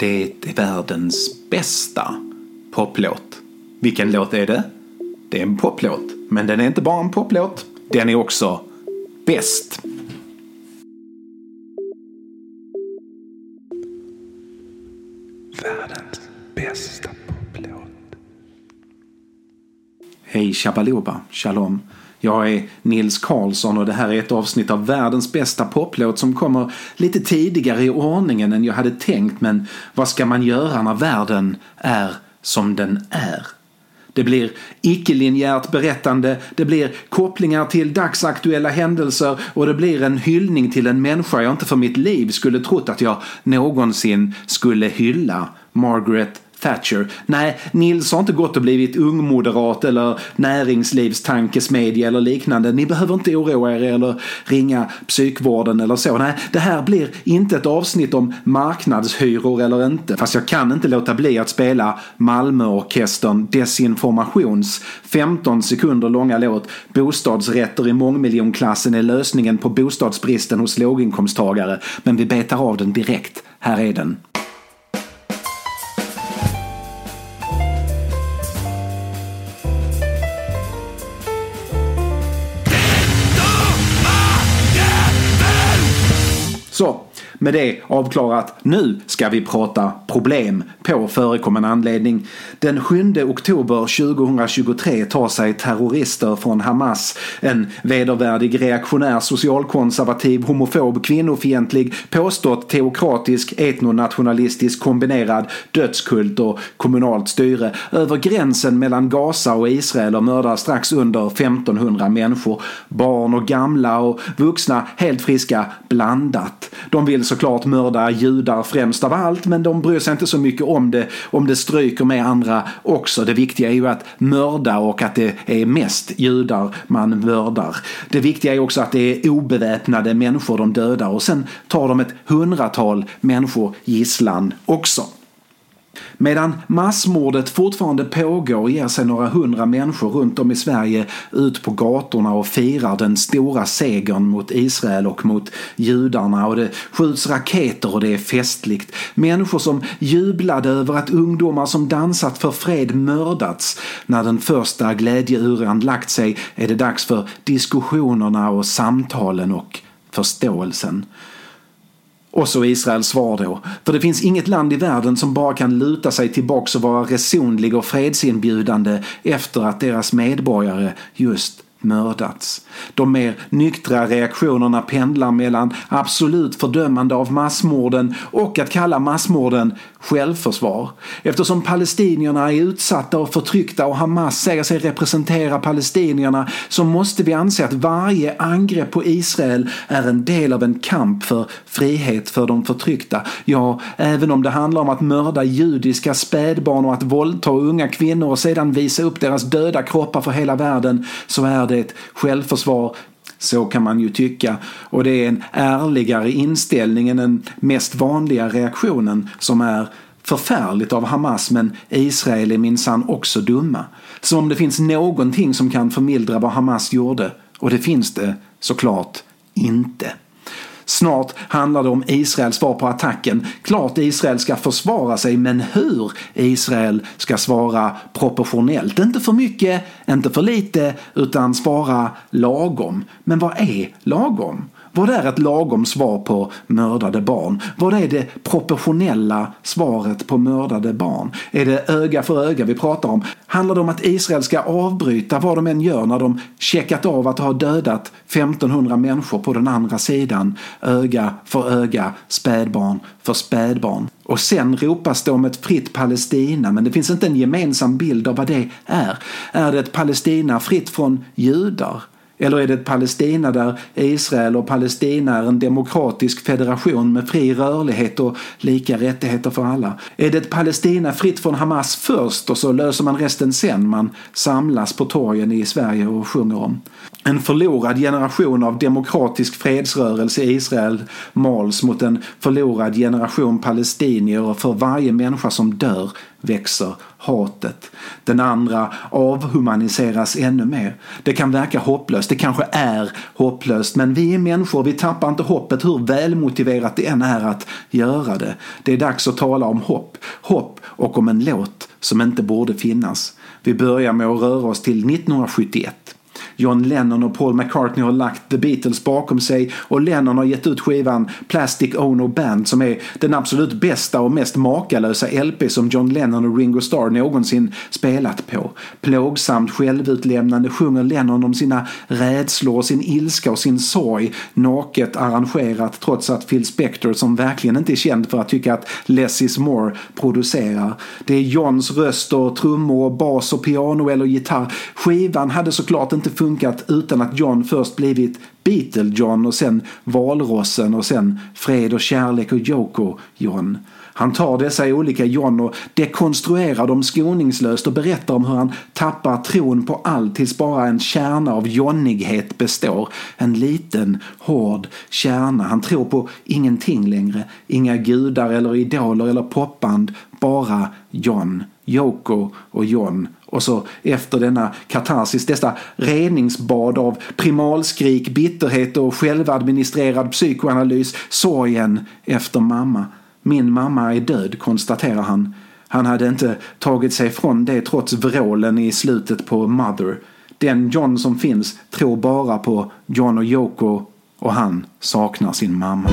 Det är världens bästa poplåt. Vilken låt är det? Det är en poplåt. Men den är inte bara en poplåt. Den är också bäst. Världens bästa poplåt. Hej Shabaloba, shalom. Jag är Nils Karlsson och det här är ett avsnitt av världens bästa poplåt som kommer lite tidigare i ordningen än jag hade tänkt men vad ska man göra när världen är som den är? Det blir icke-linjärt berättande, det blir kopplingar till dagsaktuella händelser och det blir en hyllning till en människa jag inte för mitt liv skulle trott att jag någonsin skulle hylla. Margaret Thatcher. Nej, Nils har inte gått och blivit ungmoderat eller näringslivstankesmedja eller liknande. Ni behöver inte oroa er eller ringa psykvården eller så. Nej, det här blir inte ett avsnitt om marknadshyror eller inte. Fast jag kan inte låta bli att spela Malmöorkestern Desinformations 15 sekunder långa låt Bostadsrätter i mångmiljonklassen är lösningen på bostadsbristen hos låginkomsttagare. Men vi betar av den direkt. Här är den. Med det avklarat, nu ska vi prata problem på förekommande anledning. Den 7 oktober 2023 tar sig terrorister från Hamas, en vedervärdig reaktionär socialkonservativ, homofob, kvinnofientlig, påstått teokratisk, etnonationalistisk kombinerad dödskult och kommunalt styre över gränsen mellan Gaza och Israel och mördar strax under 1500 människor. Barn och gamla och vuxna helt friska blandat. De vill såklart mörda judar främst av allt men de bryr sig inte så mycket om det om det stryker med andra också. Det viktiga är ju att mörda och att det är mest judar man mördar. Det viktiga är också att det är obeväpnade människor de dödar och sen tar de ett hundratal människor gisslan också. Medan massmordet fortfarande pågår ger sig några hundra människor runt om i Sverige ut på gatorna och firar den stora segern mot Israel och mot judarna och det skjuts raketer och det är festligt. Människor som jublade över att ungdomar som dansat för fred mördats. När den första glädjeuran lagt sig är det dags för diskussionerna och samtalen och förståelsen. Och så Israels svar då. För det finns inget land i världen som bara kan luta sig tillbaks och vara resonlig och fredsinbjudande efter att deras medborgare just mördats. De mer nyktra reaktionerna pendlar mellan absolut fördömande av massmorden och att kalla massmorden självförsvar. Eftersom palestinierna är utsatta och förtryckta och Hamas säger sig representera palestinierna så måste vi anse att varje angrepp på Israel är en del av en kamp för frihet för de förtryckta. Ja, även om det handlar om att mörda judiska spädbarn och att våldta unga kvinnor och sedan visa upp deras döda kroppar för hela världen så är det ett självförsvar så kan man ju tycka. Och det är en ärligare inställning än den mest vanliga reaktionen som är förfärligt av Hamas men Israel är minsann också dumma. Som om det finns någonting som kan förmildra vad Hamas gjorde. Och det finns det såklart inte. Snart handlar det om Israels svar på attacken. Klart Israel ska försvara sig, men hur Israel ska svara proportionellt. Inte för mycket, inte för lite, utan svara lagom. Men vad är lagom? Vad är ett lagom svar på mördade barn? Vad är det proportionella svaret på mördade barn? Är det öga för öga vi pratar om? Handlar det om att Israel ska avbryta vad de än gör när de checkat av att ha dödat 1500 människor på den andra sidan? Öga för öga, spädbarn för spädbarn. Och sen ropas det om ett fritt Palestina men det finns inte en gemensam bild av vad det är. Är det ett Palestina fritt från judar? Eller är det ett Palestina där Israel och Palestina är en demokratisk federation med fri rörlighet och lika rättigheter för alla? Är det ett Palestina fritt från Hamas först och så löser man resten sen man samlas på torgen i Sverige och sjunger om? En förlorad generation av demokratisk fredsrörelse i Israel mals mot en förlorad generation palestinier och för varje människa som dör växer hatet. Den andra avhumaniseras ännu mer. Det kan verka hopplöst, det kanske är hopplöst, men vi är människor, vi tappar inte hoppet hur välmotiverat det än är att göra det. Det är dags att tala om hopp. Hopp och om en låt som inte borde finnas. Vi börjar med att röra oss till 1971. John Lennon och Paul McCartney har lagt The Beatles bakom sig och Lennon har gett ut skivan Plastic Ono Band som är den absolut bästa och mest makalösa LP som John Lennon och Ringo Starr någonsin spelat på. Plågsamt självutlämnande sjunger Lennon om sina rädslor sin ilska och sin sorg naket arrangerat trots att Phil Spector som verkligen inte är känd för att tycka att less is more producerar. Det är Johns röst och trummor bas och piano eller gitarr. Skivan hade såklart inte funkat utan att John först blivit Beatle-John och sen Valrossen och sen Fred och kärlek och Yoko-John. Han tar dessa olika John och dekonstruerar dem skoningslöst och berättar om hur han tappar tron på allt tills bara en kärna av Johnnighet består. En liten, hård kärna. Han tror på ingenting längre. Inga gudar eller idoler eller popband. Bara John, Yoko och John och så efter denna katarsis, dessa reningsbad av primalskrik, bitterhet och självadministrerad psykoanalys, sorgen efter mamma. Min mamma är död, konstaterar han. Han hade inte tagit sig från det trots vrålen i slutet på Mother. Den John som finns tror bara på John och Yoko och han saknar sin mamma.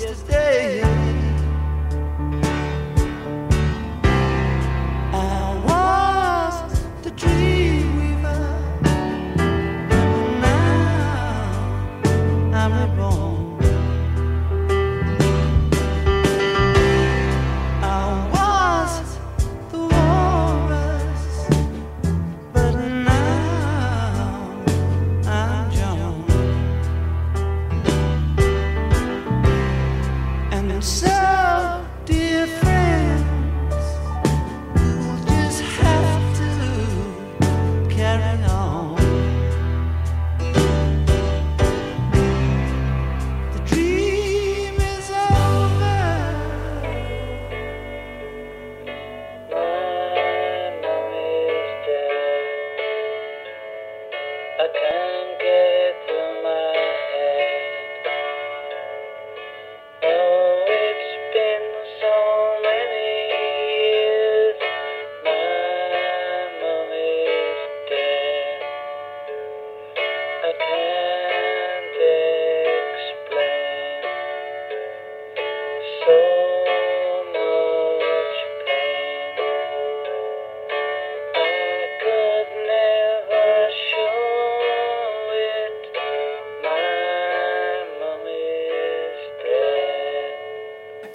Yesterday.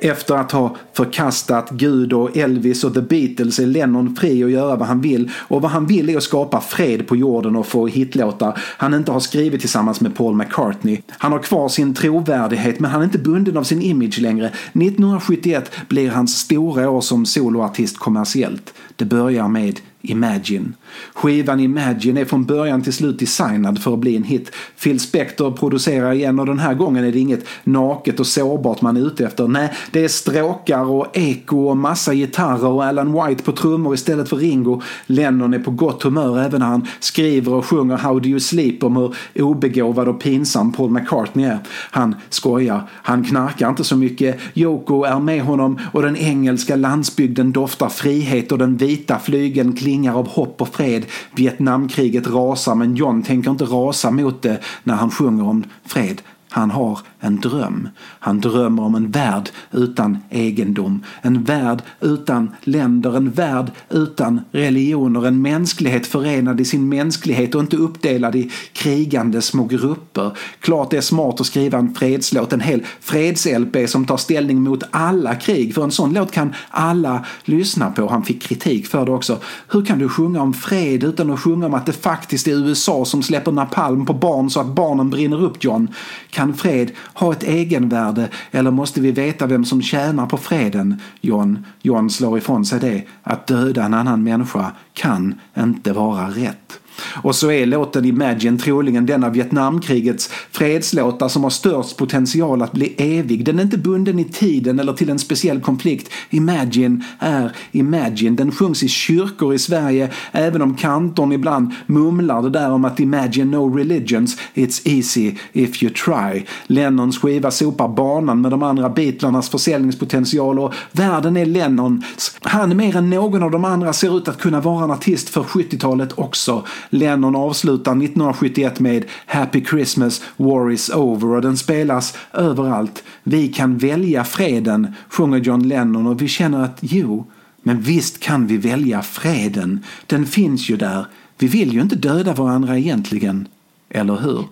Efter att ha förkastat Gud och Elvis och The Beatles är Lennon fri att göra vad han vill. Och vad han vill är att skapa fred på jorden och få hitlåtar han inte har skrivit tillsammans med Paul McCartney. Han har kvar sin trovärdighet men han är inte bunden av sin image längre. 1971 blir hans stora år som soloartist kommersiellt. Det börjar med Imagine. Skivan Imagine är från början till slut designad för att bli en hit. Phil Spector producerar igen och den här gången är det inget naket och sårbart man är ute efter. Nej, det är stråkar och eko och massa gitarrer och Alan White på trummor istället för Ringo. Lennon är på gott humör även när han skriver och sjunger How Do You Sleep om hur obegåvad och pinsam Paul McCartney är. Han skojar, han knarkar inte så mycket. Yoko är med honom och den engelska landsbygden doftar frihet och den vita flygeln klingar av hopp och fred. Vietnamkriget rasar men John tänker inte rasa mot det när han sjunger om fred. Han har en dröm. Han drömmer om en värld utan egendom. En värld utan länder. En värld utan religioner. En mänsklighet förenad i sin mänsklighet och inte uppdelad i krigande små grupper. Klart det är smart att skriva en fredslåt. En hel freds-LP som tar ställning mot alla krig. För en sån låt kan alla lyssna på. Han fick kritik för det också. Hur kan du sjunga om fred utan att sjunga om att det faktiskt är USA som släpper napalm på barn så att barnen brinner upp John? Kan fred ha ett egenvärde eller måste vi veta vem som tjänar på freden? John, John slår ifrån sig det. Att döda en annan människa kan inte vara rätt. Och så är låten Imagine troligen den av Vietnamkrigets fredslåtar som har störst potential att bli evig. Den är inte bunden i tiden eller till en speciell konflikt. Imagine är Imagine. Den sjungs i kyrkor i Sverige även om kantorn ibland mumlar det där om att Imagine no religions, it's easy if you try. Lennons skiva sopar banan med de andra Beatlarnas försäljningspotential och världen är Lennons. Han mer än någon av de andra ser ut att kunna vara en artist för 70-talet också. Lennon avslutar 1971 med Happy Christmas, War is over och den spelas överallt. Vi kan välja freden, sjunger John Lennon och vi känner att jo, men visst kan vi välja freden. Den finns ju där. Vi vill ju inte döda varandra egentligen. Eller hur?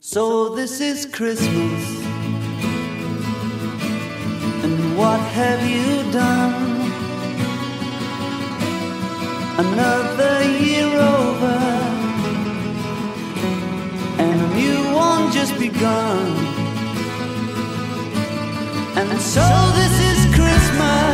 So this is Christmas. And what have you done? Another year over. And a new one just begun. And so this is Christmas.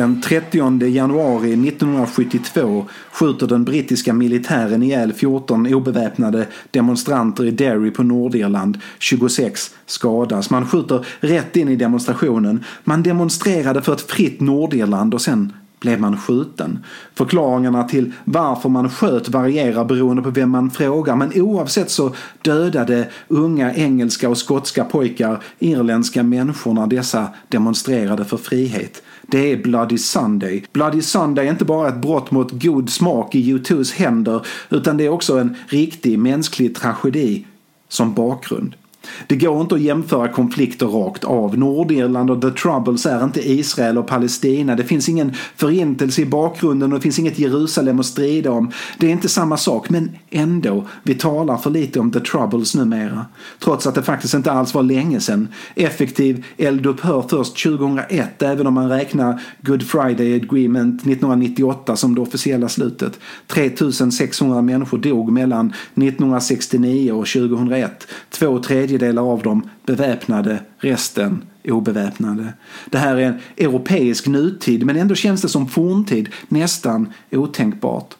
Den 30 januari 1972 skjuter den brittiska militären ihjäl 14 obeväpnade demonstranter i Derry på Nordirland. 26 skadas. Man skjuter rätt in i demonstrationen. Man demonstrerade för ett fritt Nordirland och sen blev man skjuten. Förklaringarna till varför man sköt varierar beroende på vem man frågar men oavsett så dödade unga engelska och skotska pojkar irländska människor när dessa demonstrerade för frihet. Det är Bloody Sunday. Bloody Sunday är inte bara ett brott mot god smak i U2s händer utan det är också en riktig mänsklig tragedi som bakgrund. Det går inte att jämföra konflikter rakt av. Nordirland och The Troubles är inte Israel och Palestina. Det finns ingen förintelse i bakgrunden och det finns inget Jerusalem att strida om. Det är inte samma sak, men ändå. Vi talar för lite om The Troubles numera. Trots att det faktiskt inte alls var länge sedan. Effektiv eldupphör först 2001, även om man räknar Good Friday Agreement 1998 som det officiella slutet. 3600 människor dog mellan 1969 och 2001. Två tredjedelar av dem beväpnade, resten obeväpnade. Det här är en europeisk nutid men ändå känns det som forntid, nästan otänkbart.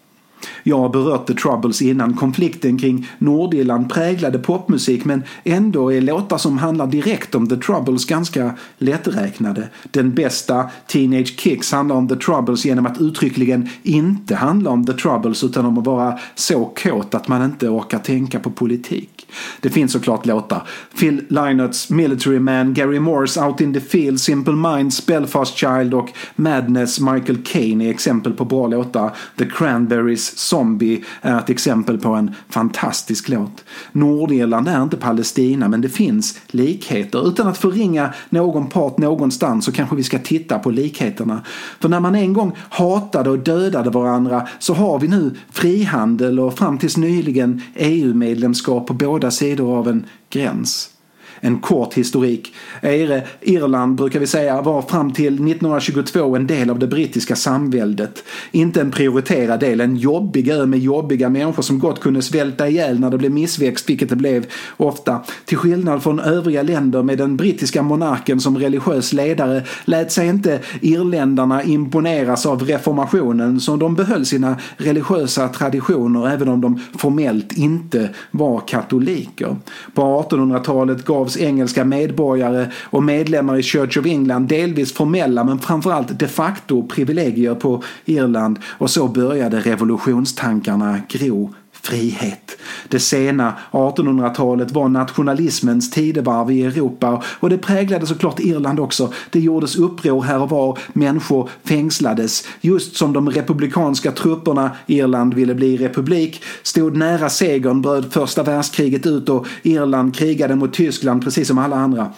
Jag har berört The Troubles innan. Konflikten kring Nordirland präglade popmusik men ändå är låtar som handlar direkt om The Troubles ganska lätträknade. Den bästa Teenage Kicks handlar om The Troubles genom att uttryckligen inte handla om The Troubles utan om att vara så kåt att man inte orkar tänka på politik. Det finns såklart låtar. Phil Lynotts Military Man, Gary Moores Out in the Field, Simple Minds, Belfast Child och Madness Michael Caine är exempel på bra låtar. The Cranberries Zombie är ett exempel på en fantastisk låt. Nordirland är inte Palestina men det finns likheter. Utan att förringa någon part någonstans så kanske vi ska titta på likheterna. För när man en gång hatade och dödade varandra så har vi nu frihandel och fram tills nyligen EU-medlemskap på båda sidor av en gräns. En kort historik. Eire, Irland brukar vi säga var fram till 1922 en del av det brittiska samväldet. Inte en prioriterad del, en jobbig ö med jobbiga människor som gott kunde svälta ihjäl när det blev missväxt, vilket det blev ofta. Till skillnad från övriga länder med den brittiska monarken som religiös ledare lät sig inte irländarna imponeras av reformationen så de behöll sina religiösa traditioner även om de formellt inte var katoliker. På 1800-talet gavs tusentals engelska medborgare och medlemmar i Church of England delvis formella men framförallt de facto privilegier på Irland. Och så började revolutionstankarna gro frihet. Det sena 1800-talet var nationalismens tidevarv i Europa och det präglade såklart Irland också. Det gjordes uppror här och var, människor fängslades. Just som de republikanska trupperna, Irland ville bli republik, stod nära segern bröt första världskriget ut och Irland krigade mot Tyskland precis som alla andra.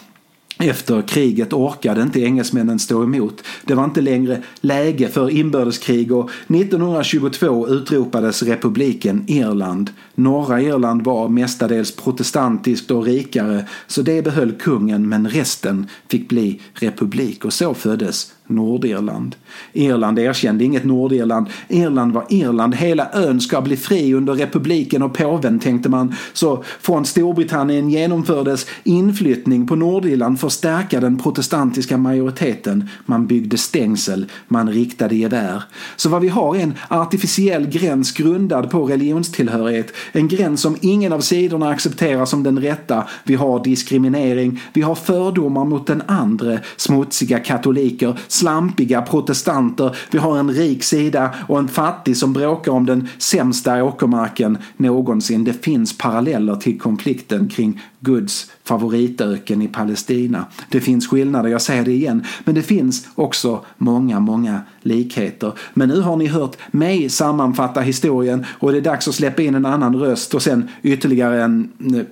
Efter kriget orkade inte engelsmännen stå emot. Det var inte längre läge för inbördeskrig och 1922 utropades republiken Irland. Norra Irland var mestadels protestantiskt och rikare så det behöll kungen men resten fick bli republik och så föddes Nordirland. Irland erkände inget Nordirland. Irland var Irland. Hela ön ska bli fri under republiken och påven tänkte man. Så från Storbritannien genomfördes inflyttning på Nordirland för att stärka den protestantiska majoriteten. Man byggde stängsel, man riktade gevär. Så vad vi har är en artificiell gräns grundad på religionstillhörighet. En gräns som ingen av sidorna accepterar som den rätta. Vi har diskriminering, vi har fördomar mot den andra, smutsiga katoliker, slampiga protestanter, vi har en rik sida och en fattig som bråkar om den sämsta åkermarken någonsin. Det finns paralleller till konflikten kring Guds favoritöken i Palestina. Det finns skillnader, jag säger det igen, men det finns också många, många likheter. Men nu har ni hört mig sammanfatta historien och det är dags att släppa in en annan röst och sen ytterligare en, mm,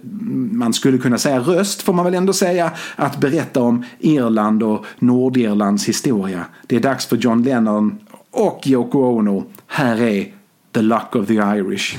man skulle kunna säga röst får man väl ändå säga, att berätta om Irland och Nordirlands historia. Det är dags för John Lennon och Yoko Ono. Här är The Luck of the Irish.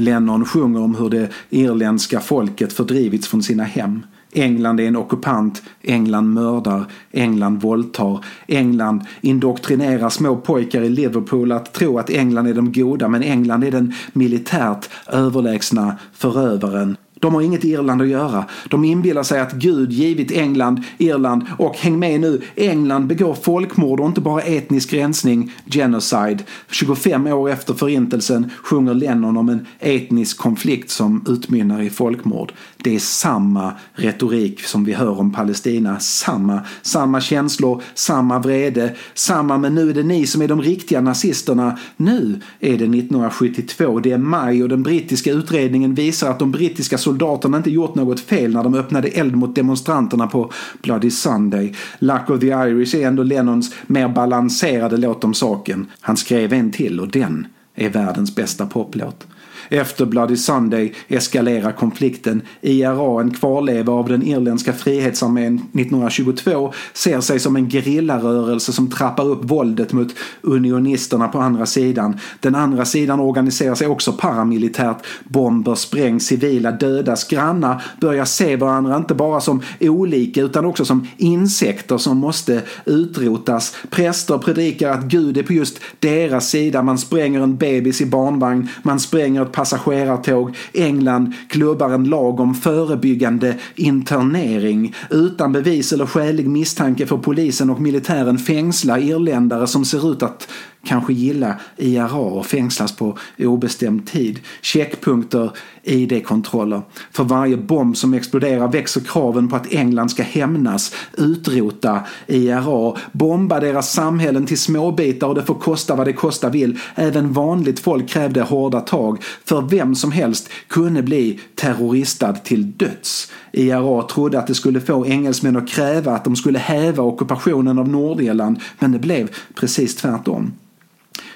Lennon sjunger om hur det irländska folket fördrivits från sina hem. England är en ockupant, England mördar, England våldtar, England indoktrinerar små pojkar i Liverpool att tro att England är de goda men England är den militärt överlägsna förövaren. De har inget Irland att göra. De inbillar sig att Gud givit England, Irland och häng med nu, England begår folkmord och inte bara etnisk rensning, genocide. 25 år efter förintelsen sjunger Lennon om en etnisk konflikt som utmynnar i folkmord. Det är samma retorik som vi hör om Palestina. Samma, samma känslor, samma vrede, samma men nu är det ni som är de riktiga nazisterna. Nu är det 1972, det är maj och den brittiska utredningen visar att de brittiska soldaterna inte gjort något fel när de öppnade eld mot demonstranterna på Bloody Sunday. Luck of the Irish är ändå Lennons mer balanserade låt om saken. Han skrev en till och den är världens bästa poplåt. Efter Bloody Sunday eskalerar konflikten. IRA, en kvarleva av den irländska frihetsarmén 1922, ser sig som en gerillarörelse som trappar upp våldet mot unionisterna på andra sidan. Den andra sidan organiserar sig också paramilitärt. Bomber sprängs, civila dödas. Grannar börjar se varandra inte bara som olika utan också som insekter som måste utrotas. Präster predikar att Gud är på just deras sida. Man spränger en bebis i barnvagn. Man spränger ett passagerartåg. England klubbar en lag om förebyggande internering. Utan bevis eller skälig misstanke får polisen och militären fängsla irländare som ser ut att kanske gilla IRA och fängslas på obestämd tid. Checkpunkter, ID-kontroller. För varje bomb som exploderar växer kraven på att England ska hämnas, utrota IRA, bomba deras samhällen till småbitar och det får kosta vad det kosta vill. Även vanligt folk krävde hårda tag, för vem som helst kunde bli terroristad till döds. IRA trodde att det skulle få engelsmän att kräva att de skulle häva ockupationen av Nordirland, men det blev precis tvärtom.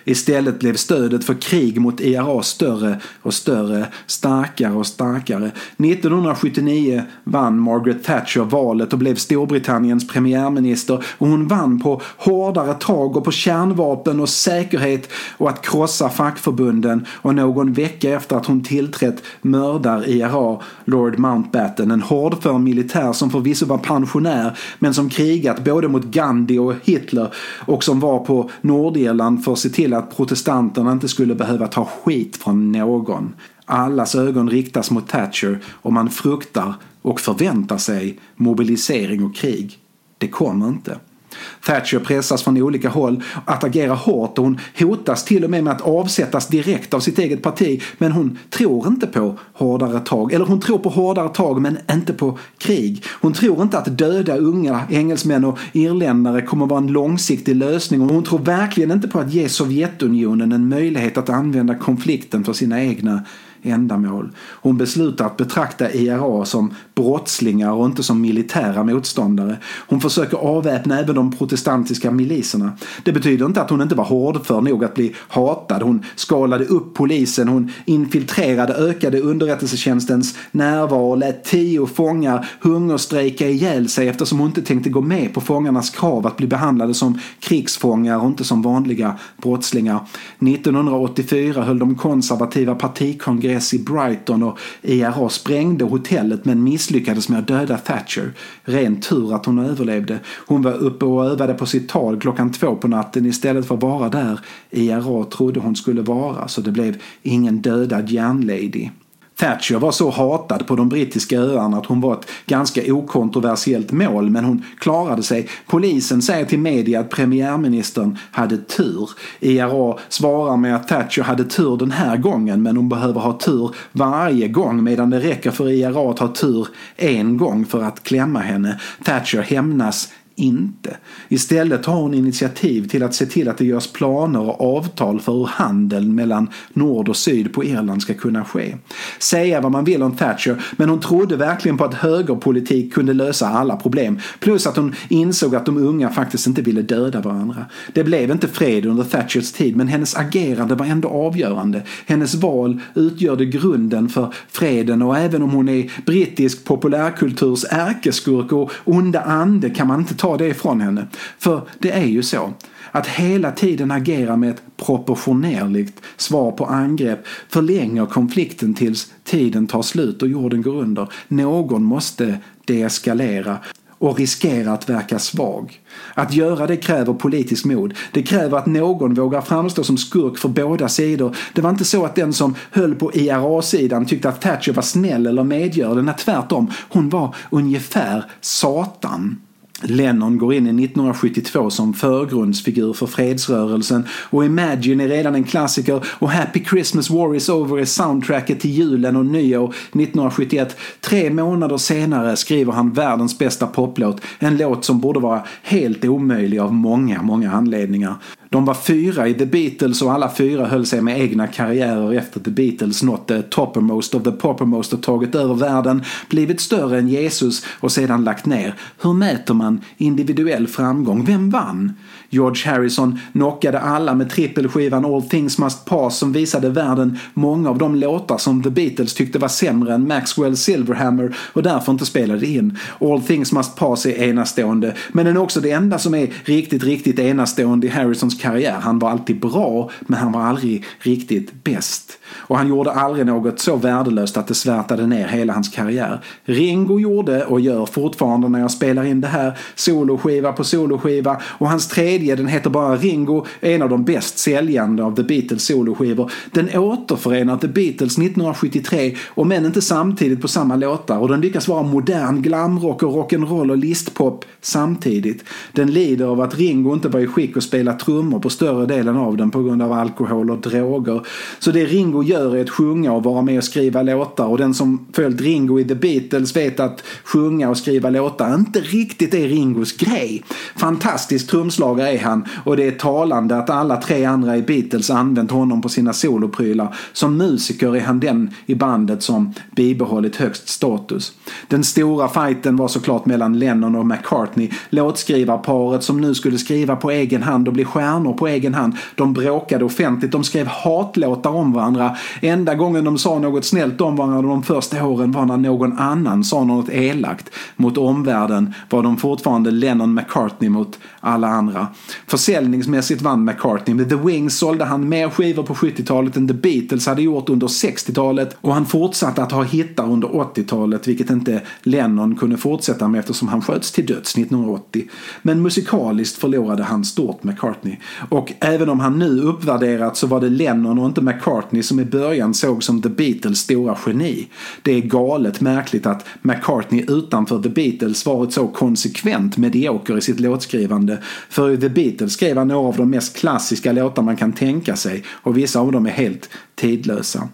Istället blev stödet för krig mot IRA större och större, starkare och starkare. 1979 vann Margaret Thatcher valet och blev Storbritanniens premiärminister. Och hon vann på hårdare tag och på kärnvapen och säkerhet och att krossa fackförbunden. Och någon vecka efter att hon tillträtt mördar IRA Lord Mountbatten, en hårdför militär som förvisso var pensionär men som krigat både mot Gandhi och Hitler och som var på Nordirland för att se till att protestanterna inte skulle behöva ta skit från någon. Allas ögon riktas mot Thatcher och man fruktar och förväntar sig mobilisering och krig. Det kommer inte. Thatcher pressas från olika håll att agera hårt och hon hotas till och med med att avsättas direkt av sitt eget parti. Men hon tror inte på hårdare tag. Eller hon tror på hårdare tag men inte på krig. Hon tror inte att döda unga engelsmän och irländare kommer vara en långsiktig lösning och hon tror verkligen inte på att ge Sovjetunionen en möjlighet att använda konflikten för sina egna ändamål. Hon beslutar att betrakta IRA som brottslingar och inte som militära motståndare. Hon försöker avväpna även de protestantiska miliserna. Det betyder inte att hon inte var hårdför nog att bli hatad. Hon skalade upp polisen, hon infiltrerade, ökade underrättelsetjänstens närvaro och lät tio fångar hungerstrejka ihjäl sig eftersom hon inte tänkte gå med på fångarnas krav att bli behandlade som krigsfångar och inte som vanliga brottslingar. 1984 höll de konservativa IRS i Brighton och IRA sprängde hotellet men misslyckades med att döda Thatcher. Ren tur att hon överlevde. Hon var uppe och övade på sitt tal klockan två på natten istället för att vara där IRA trodde hon skulle vara så det blev ingen dödad järnlady. Thatcher var så hatad på de brittiska öarna att hon var ett ganska okontroversiellt mål men hon klarade sig. Polisen säger till media att premiärministern hade tur. IRA svarar med att Thatcher hade tur den här gången men hon behöver ha tur varje gång medan det räcker för IRA att ha tur en gång för att klämma henne. Thatcher hämnas inte. Istället tar hon initiativ till att se till att det görs planer och avtal för hur handeln mellan nord och syd på Irland ska kunna ske. Säga vad man vill om Thatcher, men hon trodde verkligen på att högerpolitik kunde lösa alla problem. Plus att hon insåg att de unga faktiskt inte ville döda varandra. Det blev inte fred under Thatchers tid, men hennes agerande var ändå avgörande. Hennes val utgjorde grunden för freden och även om hon är brittisk populärkulturs ärkeskurk och onda ande kan man inte ta det ifrån henne. För det är ju så. Att hela tiden agera med ett proportionerligt svar på angrepp förlänger konflikten tills tiden tar slut och jorden går under. Någon måste deeskalera och riskera att verka svag. Att göra det kräver politisk mod. Det kräver att någon vågar framstå som skurk för båda sidor. Det var inte så att den som höll på IRA-sidan tyckte att Thatcher var snäll eller medgörlig. Nej, tvärtom. Hon var ungefär Satan. Lennon går in i 1972 som förgrundsfigur för fredsrörelsen och Imagine är redan en klassiker och Happy Christmas War is over är soundtracket till julen och nyår 1971. Tre månader senare skriver han världens bästa poplåt, en låt som borde vara helt omöjlig av många, många anledningar. De var fyra i The Beatles och alla fyra höll sig med egna karriärer efter The Beatles nått the toppermost of the poppermost och tagit över världen, blivit större än Jesus och sedan lagt ner. Hur mäter man individuell framgång? Vem vann? George Harrison knockade alla med trippelskivan All Things Must Pass som visade världen många av de låtar som The Beatles tyckte var sämre än Maxwell Silverhammer och därför inte spelade in. All Things Must Pass är enastående, men den är också det enda som är riktigt, riktigt enastående i Harrisons karriär. Han var alltid bra, men han var aldrig riktigt bäst. Och han gjorde aldrig något så värdelöst att det svärtade ner hela hans karriär. Ringo gjorde och gör fortfarande när jag spelar in det här soloskiva på soloskiva och hans tredje, den heter bara Ringo, är en av de bäst säljande av The Beatles soloskivor. Den återförenar The Beatles 1973 och men inte samtidigt på samma låtar och den lyckas vara modern glamrock och rock'n'roll och listpop samtidigt. Den lider av att Ringo inte var i skick att spela trummor på större delen av den på grund av alkohol och droger. Så det Ringo gör är att sjunga och vara med och skriva låtar och den som följt Ringo i The Beatles vet att sjunga och skriva låtar inte riktigt är Ringos grej. Fantastisk trumslagare är han och det är talande att alla tre andra i Beatles använt honom på sina soloprylar. Som musiker är han den i bandet som bibehållit högst status. Den stora fighten var såklart mellan Lennon och McCartney, låtskrivarparet som nu skulle skriva på egen hand och bli stjärnor på egen hand. De bråkade offentligt, de skrev hatlåtar om varandra. Enda gången de sa något snällt om varandra de första åren var när någon annan sa något elakt. Mot omvärlden var de fortfarande Lennon McCartney mot alla andra. Försäljningsmässigt vann McCartney. Med The Wings sålde han mer skivor på 70-talet än The Beatles hade gjort under 60-talet och han fortsatte att ha hittar under 80-talet vilket inte Lennon kunde fortsätta med eftersom han sköts till döds 1980. Men musikaliskt förlorade han stort McCartney. Och även om han nu uppvärderat så var det Lennon och inte McCartney som i början såg som The Beatles stora geni. Det är galet märkligt att McCartney utanför The Beatles varit så konsekvent medioker i sitt låtskrivande. För i The Beatles skrev han några av de mest klassiska låtar man kan tänka sig och vissa av dem är helt tidlösa.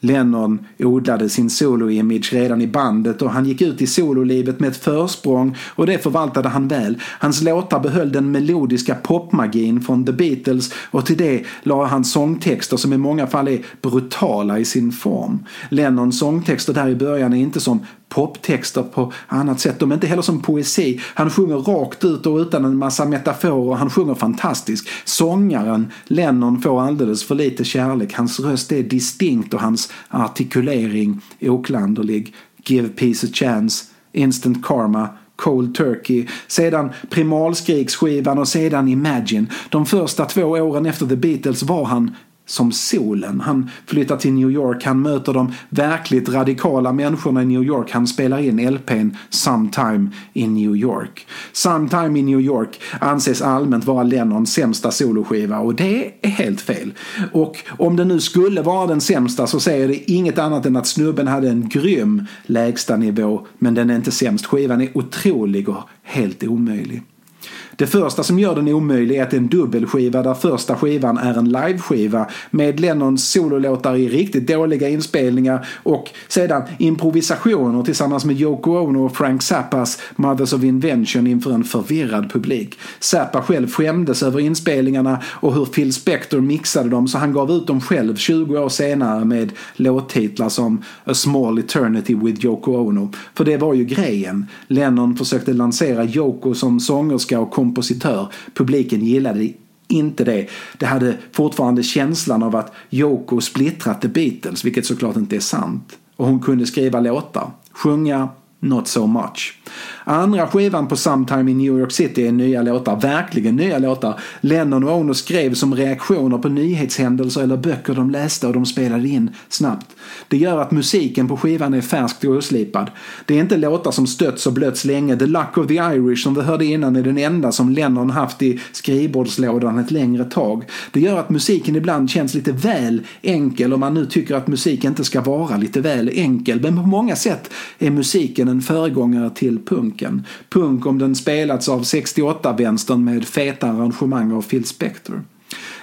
Lennon odlade sin solo-image redan i bandet och han gick ut i sololivet med ett försprång och det förvaltade han väl. Hans låtar behöll den melodiska popmagin från The Beatles och till det la han sångtexter som i många fall är brutala i sin form. Lennons sångtexter där i början är inte som poptexter på annat sätt. De är inte heller som poesi. Han sjunger rakt ut och utan en massa metaforer. Han sjunger fantastiskt. Sångaren Lennon får alldeles för lite kärlek. Hans röst är distinkt och hans artikulering oklanderlig. Give peace a chance, instant karma, Cold Turkey, sedan Primalskriksskivan och sedan Imagine. De första två åren efter The Beatles var han som solen. Han flyttar till New York, han möter de verkligt radikala människorna i New York. Han spelar in LPn Sometime in New York. Sometime in New York anses allmänt vara Lennons sämsta soloskiva och det är helt fel. Och om det nu skulle vara den sämsta så säger det inget annat än att snubben hade en grym lägstanivå men den är inte sämst. Skivan är otrolig och helt omöjlig. Det första som gör den omöjlig är att det är en dubbelskiva där första skivan är en liveskiva med Lennons sololåtar i riktigt dåliga inspelningar och sedan improvisationer tillsammans med Yoko Ono och Frank Zappas Mothers of Invention inför en förvirrad publik. Zappa själv skämdes över inspelningarna och hur Phil Spector mixade dem så han gav ut dem själv 20 år senare med låttitlar som A Small Eternity with Yoko Ono. För det var ju grejen. Lennon försökte lansera Yoko som sångerska och kompositör. Publiken gillade inte det. Det hade fortfarande känslan av att Yoko splittrat The Beatles, vilket såklart inte är sant. Och hon kunde skriva låtar, sjunga, Not so much. Andra skivan på Sometime in New York City är nya låtar, verkligen nya låtar. Lennon och Ono skrev som reaktioner på nyhetshändelser eller böcker de läste och de spelade in snabbt. Det gör att musiken på skivan är färskt och oslipad. Det är inte låtar som stötts och blötts länge. The Luck of the Irish som vi hörde innan är den enda som Lennon haft i skrivbordslådan ett längre tag. Det gör att musiken ibland känns lite väl enkel om man nu tycker att musik inte ska vara lite väl enkel. Men på många sätt är musiken en föregångare till punken. Punk om den spelats av 68-vänstern med feta arrangemang av Phil Spector.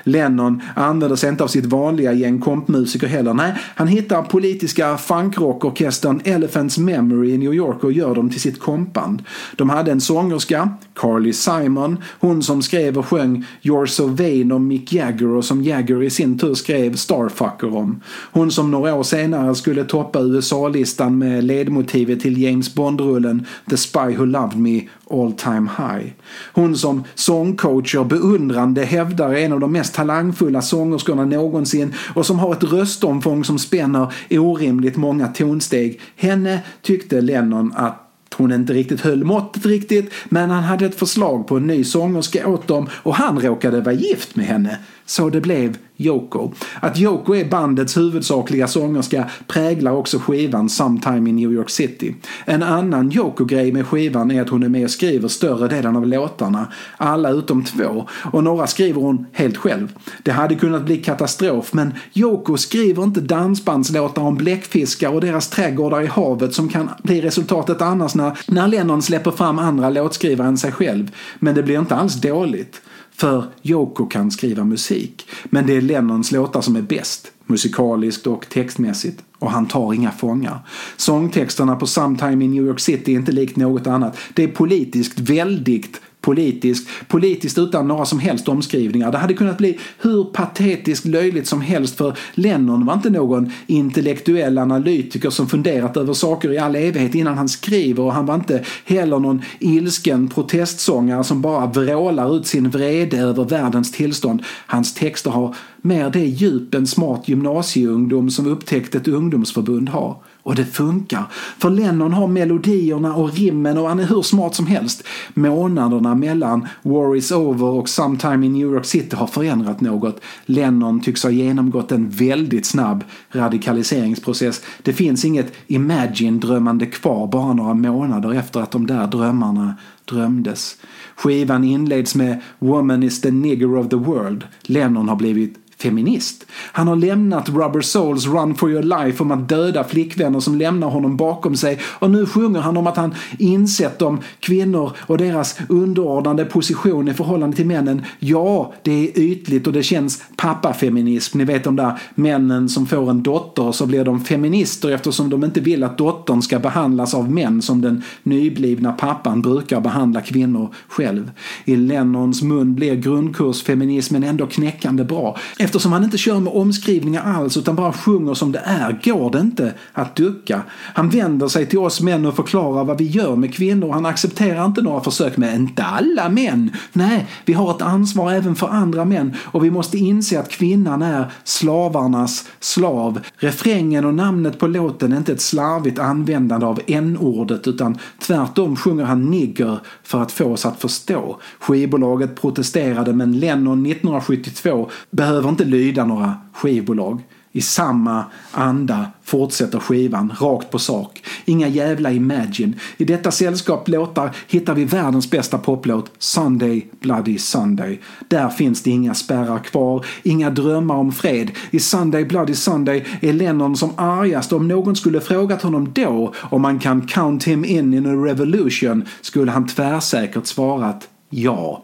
Lennon använder sig inte av sitt vanliga gäng kompmusiker heller. Nej, han hittar politiska funkrockorkestern Elephants Memory i New York och gör dem till sitt kompband. De hade en sångerska, Carly Simon, hon som skrev och sjöng You're So Vain om Mick Jagger och som Jagger i sin tur skrev Starfucker om. Hon som några år senare skulle toppa USA-listan med ledmotivet till James Bond-rullen The Spy Who Loved Me All Time High. Hon som sångcoacher beundrande hävdar är en av de mest talangfulla sångerskorna någonsin och som har ett röstomfång som spänner orimligt många tonsteg. Henne tyckte Lennon att hon inte riktigt höll måttet riktigt men han hade ett förslag på en ny sångerska åt dem och han råkade vara gift med henne. Så det blev Yoko. Att Yoko är bandets huvudsakliga sångerska präglar också skivan Sometime in New York City. En annan Yoko-grej med skivan är att hon är med och skriver större delen av låtarna. Alla utom två. Och några skriver hon helt själv. Det hade kunnat bli katastrof men Yoko skriver inte dansbandslåtar om bläckfiskar och deras trädgårdar i havet som kan bli resultatet annars när, när Lennon släpper fram andra låtskrivare än sig själv. Men det blir inte alls dåligt. För Yoko kan skriva musik. Men det är Lennons låtar som är bäst. Musikaliskt och textmässigt. Och han tar inga fångar. Sångtexterna på Sometime in New York City är inte likt något annat. Det är politiskt väldigt politiskt. Politiskt utan några som helst omskrivningar. Det hade kunnat bli hur patetiskt löjligt som helst för Lennon var inte någon intellektuell analytiker som funderat över saker i all evighet innan han skriver och han var inte heller någon ilsken protestsångare som bara vrålar ut sin vrede över världens tillstånd. Hans texter har mer det djup en smart gymnasieungdom som upptäckt ett ungdomsförbund har. Och det funkar. För Lennon har melodierna och rimmen och han är hur smart som helst. Månaderna mellan War is over och Sometime in New York City har förändrat något. Lennon tycks ha genomgått en väldigt snabb radikaliseringsprocess. Det finns inget Imagine-drömmande kvar bara några månader efter att de där drömmarna drömdes. Skivan inleds med “Woman is the nigger of the world”. Lennon har blivit feminist. Han har lämnat Rubber Souls Run for your life om att döda flickvänner som lämnar honom bakom sig och nu sjunger han om att han insett om kvinnor och deras underordnade position i förhållande till männen. Ja, det är ytligt och det känns pappafeminism. Ni vet de där männen som får en dotter och så blir de feminister eftersom de inte vill att dottern ska behandlas av män som den nyblivna pappan brukar behandla kvinnor själv. I Lennons mun blir grundkursfeminismen ändå knäckande bra. Eftersom han inte kör med omskrivningar alls utan bara sjunger som det är går det inte att ducka. Han vänder sig till oss män och förklarar vad vi gör med kvinnor. Han accepterar inte några försök med inte alla män. Nej, vi har ett ansvar även för andra män och vi måste inse att kvinnan är slavarnas slav. Refrängen och namnet på låten är inte ett slarvigt användande av n-ordet utan tvärtom sjunger han nigger för att få oss att förstå. Skivbolaget protesterade men Lennon 1972 behöver inte inte lyda några skivbolag. I samma anda fortsätter skivan, rakt på sak. Inga jävla Imagine. I detta sällskap låtar hittar vi världens bästa poplåt, Sunday Bloody Sunday. Där finns det inga spärrar kvar, inga drömmar om fred. I Sunday Bloody Sunday är Lennon som argast. Om någon skulle frågat honom då om man kan count him in in a revolution skulle han tvärsäkert svarat ja.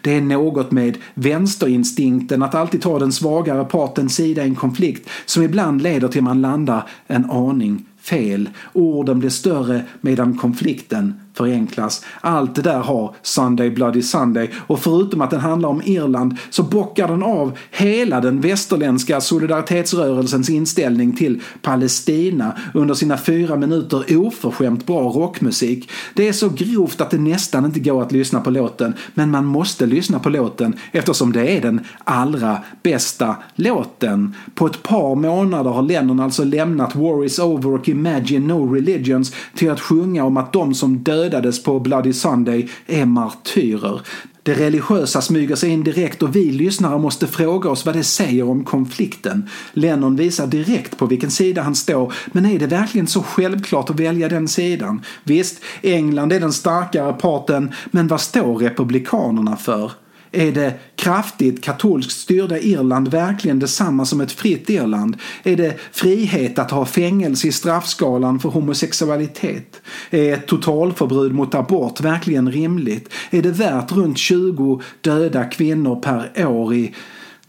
Det är något med vänsterinstinkten att alltid ta den svagare partens sida i en konflikt som ibland leder till man landar en aning fel. Orden blir större medan konflikten förenklas. Allt det där har Sunday Bloody Sunday och förutom att den handlar om Irland så bockar den av hela den västerländska solidaritetsrörelsens inställning till Palestina under sina fyra minuter oförskämt bra rockmusik. Det är så grovt att det nästan inte går att lyssna på låten men man måste lyssna på låten eftersom det är den allra bästa låten. På ett par månader har Lennon alltså lämnat War is over och Imagine No Religions till att sjunga om att de som dödades på Bloody Sunday är martyrer. Det religiösa smyger sig in direkt och vi lyssnare måste fråga oss vad det säger om konflikten. Lennon visar direkt på vilken sida han står, men är det verkligen så självklart att välja den sidan? Visst, England är den starkare parten, men vad står republikanerna för? Är det kraftigt katolskt styrda Irland verkligen detsamma som ett fritt Irland? Är det frihet att ha fängelse i straffskalan för homosexualitet? Är ett totalförbud mot abort verkligen rimligt? Är det värt runt 20 döda kvinnor per år i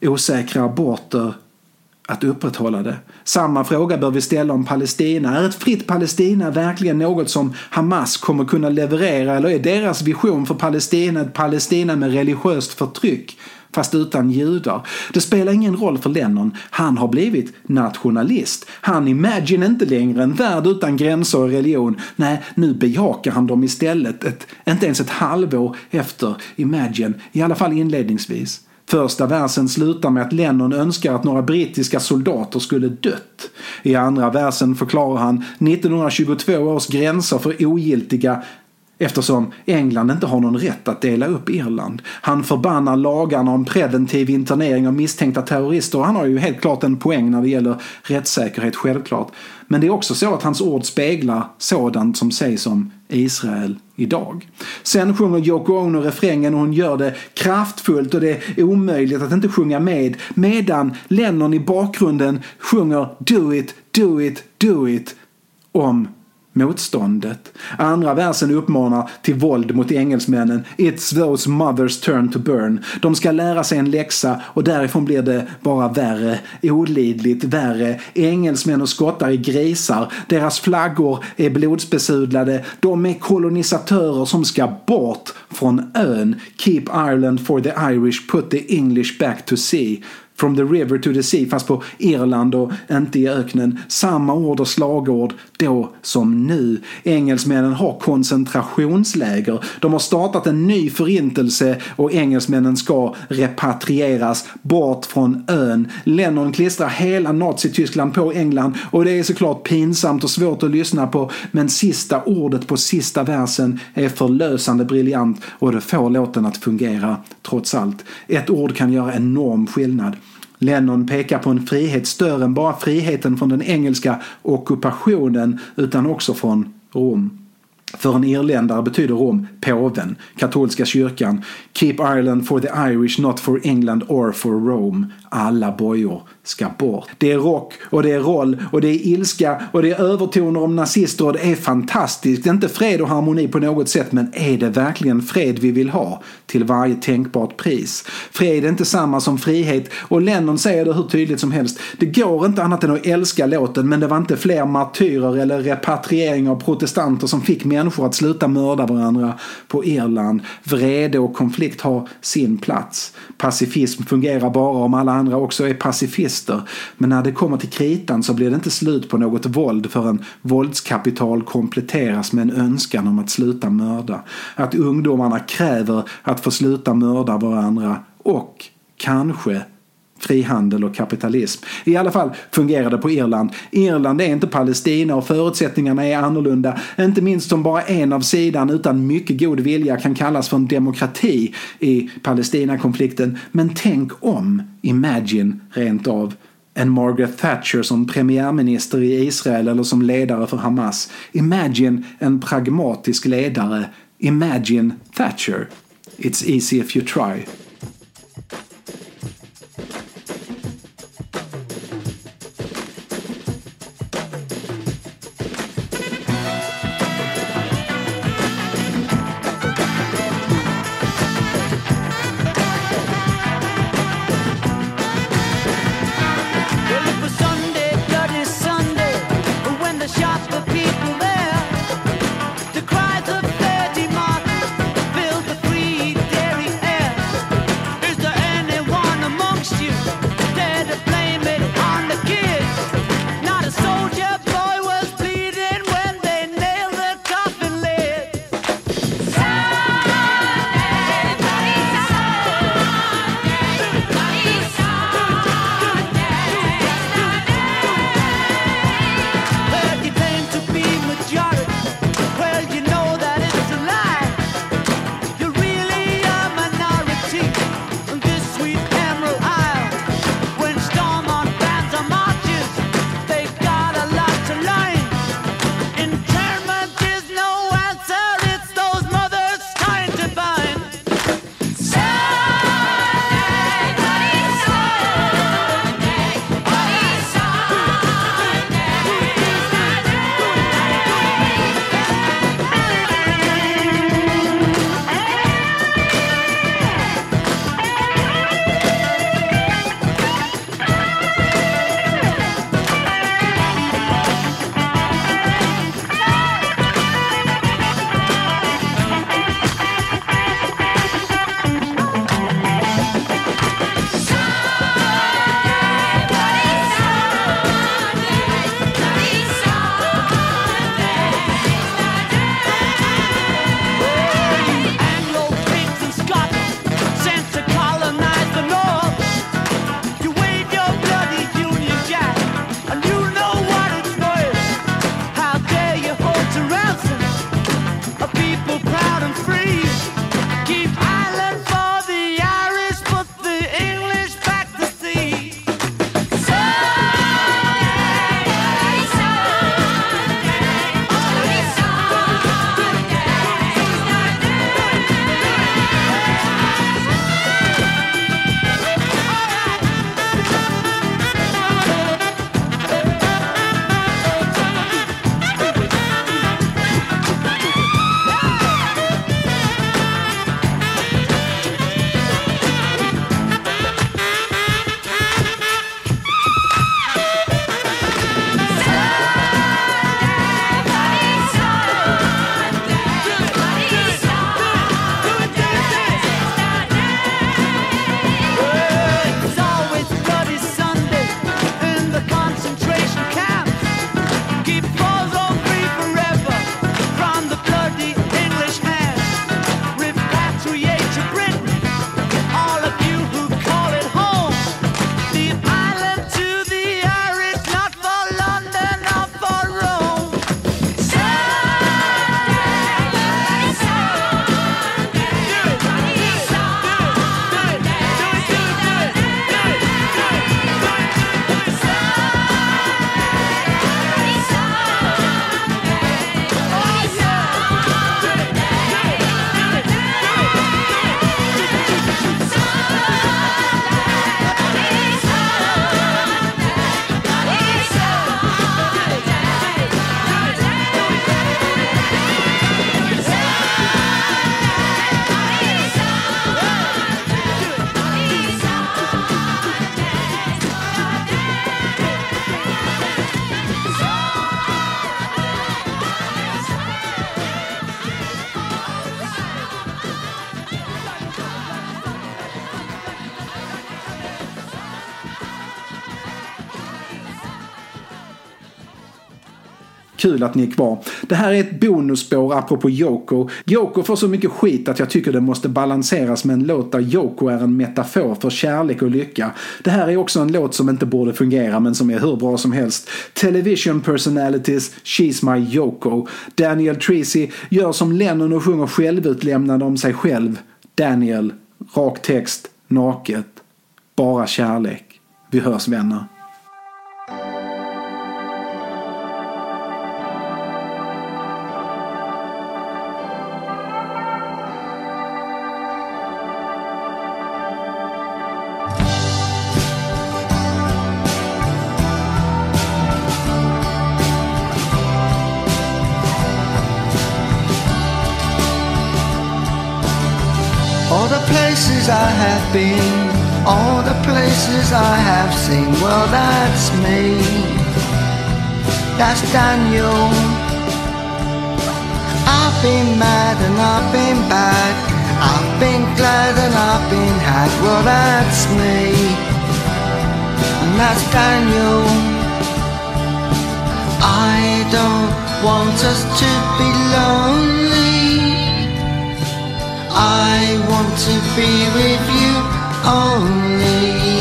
osäkra aborter att upprätthålla det. Samma fråga bör vi ställa om Palestina. Är ett fritt Palestina verkligen något som Hamas kommer kunna leverera eller är deras vision för Palestina ett Palestina med religiöst förtryck? Fast utan judar. Det spelar ingen roll för Lennon. Han har blivit nationalist. Han imagine inte längre en värld utan gränser och religion. Nej, nu bejakar han dem istället. Ett, inte ens ett halvår efter Imagine. I alla fall inledningsvis. Första versen slutar med att Lennon önskar att några brittiska soldater skulle dött. I andra versen förklarar han 1922 års gränser för ogiltiga eftersom England inte har någon rätt att dela upp Irland. Han förbannar lagarna om preventiv internering av misstänkta terrorister och han har ju helt klart en poäng när det gäller rättssäkerhet, självklart. Men det är också så att hans ord speglar sådant som sägs om Israel idag. Sen sjunger Yoko Ono refrängen och hon gör det kraftfullt och det är omöjligt att inte sjunga med medan Lennon i bakgrunden sjunger Do it, do it, do it om motståndet. Andra versen uppmanar till våld mot engelsmännen. It's those mothers turn to burn. De ska lära sig en läxa och därifrån blir det bara värre. Olidligt värre. Engelsmän och skottar är grisar. Deras flaggor är blodsbesudlade. De är kolonisatörer som ska bort från ön. Keep Ireland for the Irish, put the English back to sea. From the river to the sea, fast på Irland och inte i öknen. Samma ord och slagord då som nu. Engelsmännen har koncentrationsläger. De har startat en ny förintelse och engelsmännen ska repatrieras bort från ön. Lennon klistrar hela Nazityskland på England och det är såklart pinsamt och svårt att lyssna på men sista ordet på sista versen är förlösande briljant och det får låten att fungera trots allt. Ett ord kan göra enorm skillnad. Lennon pekar på en frihet större än bara friheten från den engelska ockupationen utan också från Rom. För en irländare betyder Rom påven, katolska kyrkan. Keep Ireland for the Irish, not for England or for Rome. Alla bojor ska bort. Det är rock och det är roll och det är ilska och det är övertoner om nazister och det är fantastiskt. Det är inte fred och harmoni på något sätt men är det verkligen fred vi vill ha? Till varje tänkbart pris. Fred är inte samma som frihet och Lennon säger det hur tydligt som helst. Det går inte annat än att älska låten men det var inte fler martyrer eller repatriering av protestanter som fick människor att sluta mörda varandra på Irland. Vrede och konflikt har sin plats. Pacifism fungerar bara om alla andra också är pacifister. Men när det kommer till kritan så blir det inte slut på något våld förrän våldskapital kompletteras med en önskan om att sluta mörda. Att ungdomarna kräver att få sluta mörda varandra och kanske frihandel och kapitalism. I alla fall fungerar det på Irland. Irland är inte Palestina och förutsättningarna är annorlunda. Inte minst som bara en av sidan utan mycket god vilja kan kallas för en demokrati i Palestinakonflikten. Men tänk om Imagine rent av en Margaret Thatcher som premiärminister i Israel eller som ledare för Hamas. Imagine en pragmatisk ledare. Imagine Thatcher. It's easy if you try. Kul att ni är kvar. Det här är ett bonusspår apropå Yoko. Yoko får så mycket skit att jag tycker det måste balanseras med en låt där Yoko är en metafor för kärlek och lycka. Det här är också en låt som inte borde fungera men som är hur bra som helst. Television personalities, She's My Yoko. Daniel Treacy gör som Lennon och sjunger självutlämnande om sig själv. Daniel, rak text, naket. Bara kärlek. Vi hörs vänner. Been, all the places I have seen, well, that's me. That's Daniel. I've been mad and I've been bad. I've been glad and I've been had, well, that's me. And that's Daniel. I don't want us to be lonely. I want to be with you only.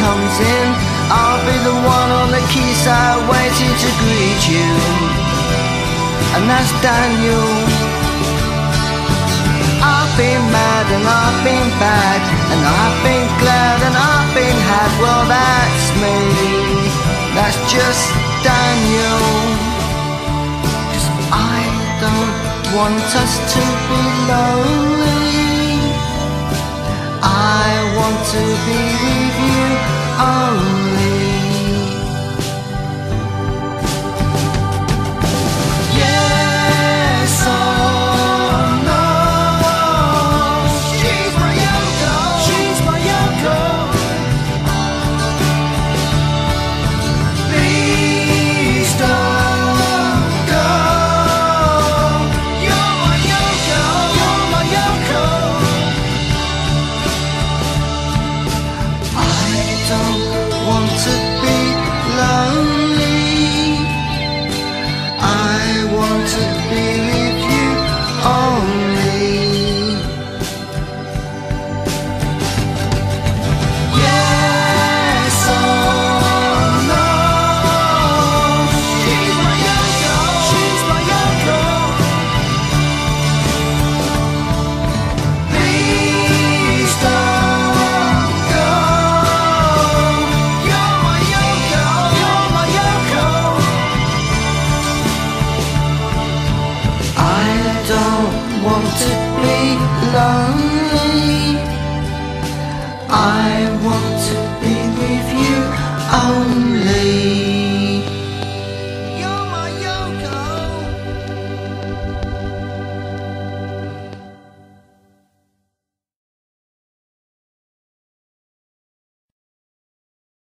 Comes in. I'll be the one on the quayside waiting to greet you. And that's Daniel. I've been mad and I've been bad and I've been glad and I've been had. Well, that's me. That's just Daniel. 'Cause I don't want us to be lonely. I want to be with you Oh.